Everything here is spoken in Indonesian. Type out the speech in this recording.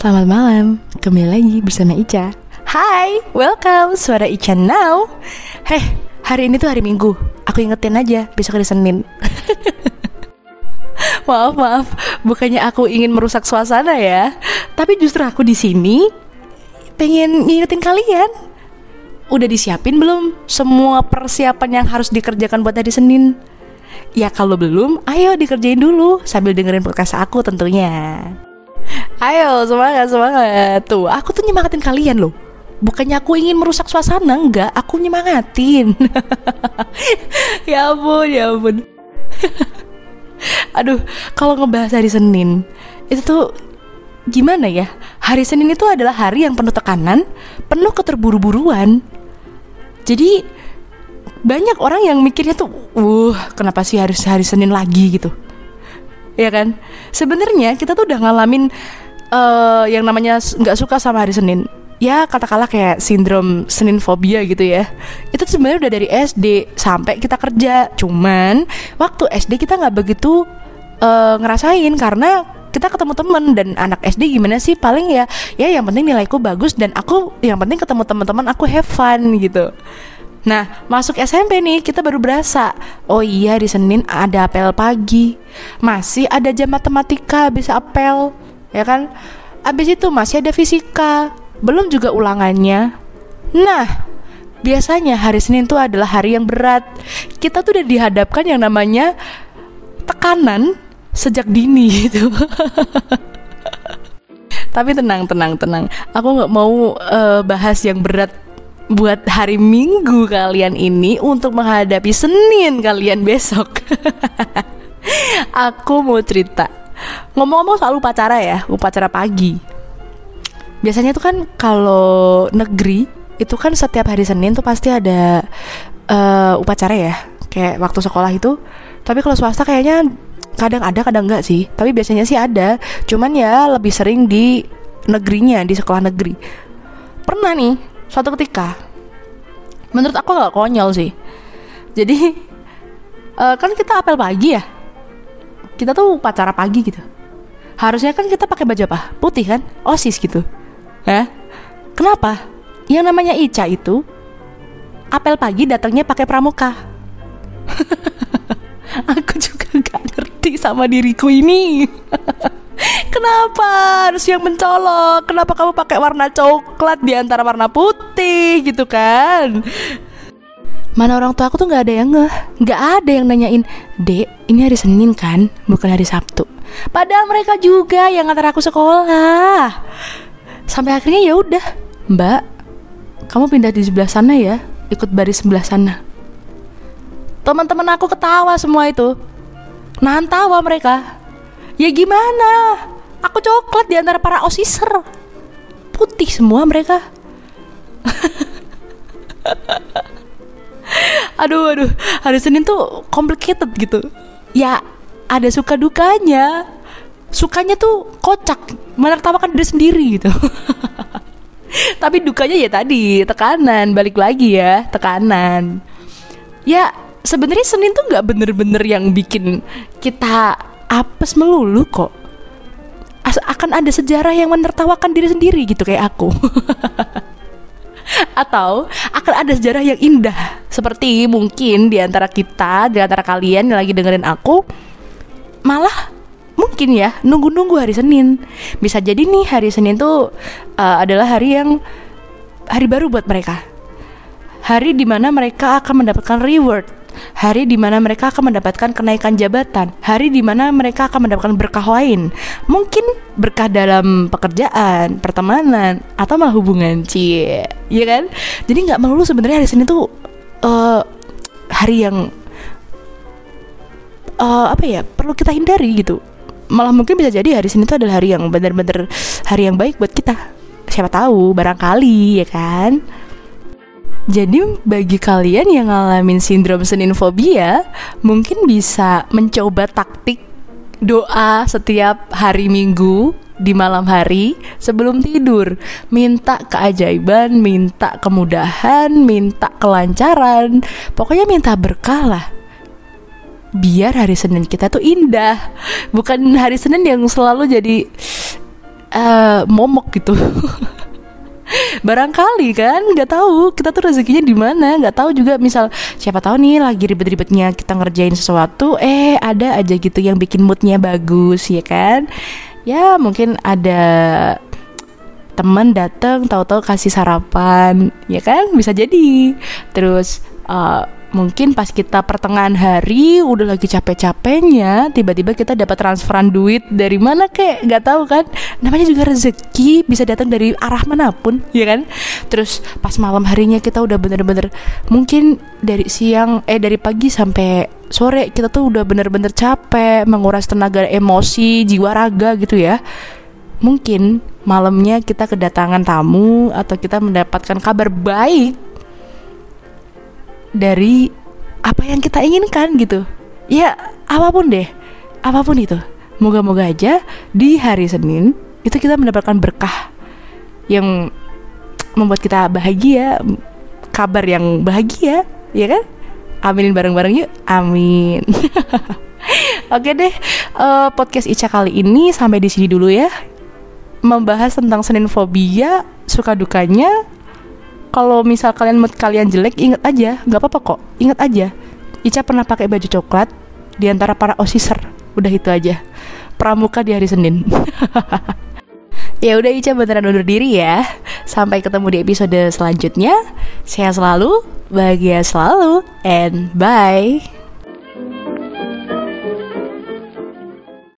Selamat malam, kembali lagi bersama Ica. Hai, welcome, suara Ica now. Heh, hari ini tuh hari Minggu. Aku ingetin aja, besok hari Senin. Maaf, maaf, bukannya aku ingin merusak suasana ya. Tapi justru aku di sini pengen ngingetin kalian. Udah disiapin belum semua persiapan yang harus dikerjakan buat hari Senin? Ya kalau belum, ayo dikerjain dulu sambil dengerin podcast aku tentunya. Ayo semangat semangat. Tuh aku tuh nyemangatin kalian loh. Bukannya aku ingin merusak suasana Enggak. Aku nyemangatin. Ya ampun ya ampun. Aduh kalau ngebahas hari Senin Itu tuh gimana ya? Hari Senin itu adalah hari yang penuh tekanan Penuh keterburu-buruan. Jadi banyak orang yang mikirnya tuh Uh kenapa sih hari, hari Senin lagi? gitu. Ya kan? Sebenarnya kita tuh udah ngalamin uh, yang namanya nggak suka sama hari Senin. Ya katakanlah kayak sindrom Senin fobia gitu ya. Itu sebenarnya udah dari SD sampai kita kerja. Cuman waktu SD kita nggak begitu uh, ngerasain karena kita ketemu temen dan anak SD gimana sih? Paling ya ya yang penting nilaiku bagus dan aku yang penting ketemu teman-teman aku have fun gitu. Nah, masuk SMP nih, kita baru berasa. Oh iya, di Senin ada apel pagi. Masih ada jam matematika, bisa apel ya kan? Abis itu masih ada fisika belum juga ulangannya. Nah biasanya hari Senin itu adalah hari yang berat. Kita tuh udah dihadapkan yang namanya tekanan sejak dini gitu. Tapi tenang tenang tenang. Aku nggak mau uh, bahas yang berat buat hari Minggu kalian ini untuk menghadapi Senin kalian besok. Aku mau cerita Ngomong-ngomong soal upacara ya, upacara pagi. Biasanya tuh kan kalau negeri itu kan setiap hari Senin tuh pasti ada uh, upacara ya, kayak waktu sekolah itu. Tapi kalau swasta kayaknya kadang ada kadang enggak sih. Tapi biasanya sih ada. Cuman ya lebih sering di negerinya, di sekolah negeri. Pernah nih suatu ketika menurut aku nggak konyol sih. Jadi uh, kan kita apel pagi ya kita tuh upacara pagi gitu. Harusnya kan kita pakai baju apa? Putih kan? Osis gitu. Ya? Kenapa? Yang namanya Ica itu apel pagi datangnya pakai pramuka. Aku juga gak ngerti sama diriku ini. Kenapa harus yang mencolok? Kenapa kamu pakai warna coklat di antara warna putih gitu kan? Mana orang tua aku tuh nggak ada yang ngeh. Nggak ada yang nanyain dek ini hari senin kan bukan hari sabtu. Padahal mereka juga yang ngantar aku sekolah. Sampai akhirnya ya udah mbak kamu pindah di sebelah sana ya ikut baris sebelah sana. Teman-teman aku ketawa semua itu. Nahan tawa mereka. Ya gimana? Aku coklat di antara para osiser. Putih semua mereka aduh aduh. Hari Senin tuh complicated gitu. Ya ada suka dukanya. Sukanya tuh kocak menertawakan diri sendiri gitu. Tapi dukanya ya tadi tekanan. Balik lagi ya tekanan. Ya sebenarnya Senin tuh nggak bener-bener yang bikin kita apes melulu kok. Akan ada sejarah yang menertawakan diri sendiri gitu kayak aku. Atau akan ada sejarah yang indah seperti mungkin di antara kita, di antara kalian yang lagi dengerin aku malah mungkin ya nunggu-nunggu hari Senin. Bisa jadi nih hari Senin tuh uh, adalah hari yang hari baru buat mereka. Hari di mana mereka akan mendapatkan reward hari di mana mereka akan mendapatkan kenaikan jabatan, hari di mana mereka akan mendapatkan berkah lain. Mungkin berkah dalam pekerjaan, pertemanan, atau malah hubungan, cie, iya kan? Jadi nggak melulu sebenarnya hari Senin tuh uh, hari yang uh, apa ya perlu kita hindari gitu. Malah mungkin bisa jadi hari Senin itu adalah hari yang benar-benar hari yang baik buat kita. Siapa tahu, barangkali ya kan? Jadi bagi kalian yang ngalamin sindrom Senin fobia, mungkin bisa mencoba taktik doa setiap hari Minggu di malam hari sebelum tidur. Minta keajaiban, minta kemudahan, minta kelancaran, pokoknya minta berkah lah. Biar hari Senin kita tuh indah, bukan hari Senin yang selalu jadi uh, momok gitu. Barangkali kan? Nggak tahu kita tuh rezekinya di mana. Nggak tahu juga misal siapa tahu nih lagi ribet-ribetnya kita ngerjain sesuatu eh ada aja gitu yang bikin moodnya bagus ya kan ya mungkin ada teman datang tahu-tahu kasih sarapan. Ya kan? Bisa jadi. Terus uh, mungkin pas kita pertengahan hari udah lagi capek-capeknya tiba-tiba kita dapat transferan duit dari mana kek? Nggak tahu kan? Namanya juga rezeki bisa datang dari arah mana pun ya kan? Terus pas malam harinya kita udah bener-bener mungkin dari siang eh dari pagi sampai sore kita tuh udah bener-bener capek menguras tenaga emosi jiwa raga gitu ya. Mungkin malamnya kita kedatangan tamu atau kita mendapatkan kabar baik dari apa yang kita inginkan gitu. Ya apa pun deh apa pun itu. Moga-moga aja di hari Senin itu kita mendapatkan berkah yang membuat kita bahagia kabar yang bahagia ya kan aminin bareng-bareng yuk. Amin. Oke deh, uh, podcast Ica kali ini sampai di sini dulu ya. Membahas tentang Senin fobia, suka dukanya, kalau misal kalian mood kalian jelek inget aja. Nggak apa-apa kok inget aja. Ica pernah pakai baju coklat di antara para osiser. Udah itu aja. Pramuka di hari Senin. Ya udah Ica beneran undur diri ya sampai ketemu di episode selanjutnya. Sehat selalu bahagia selalu and bye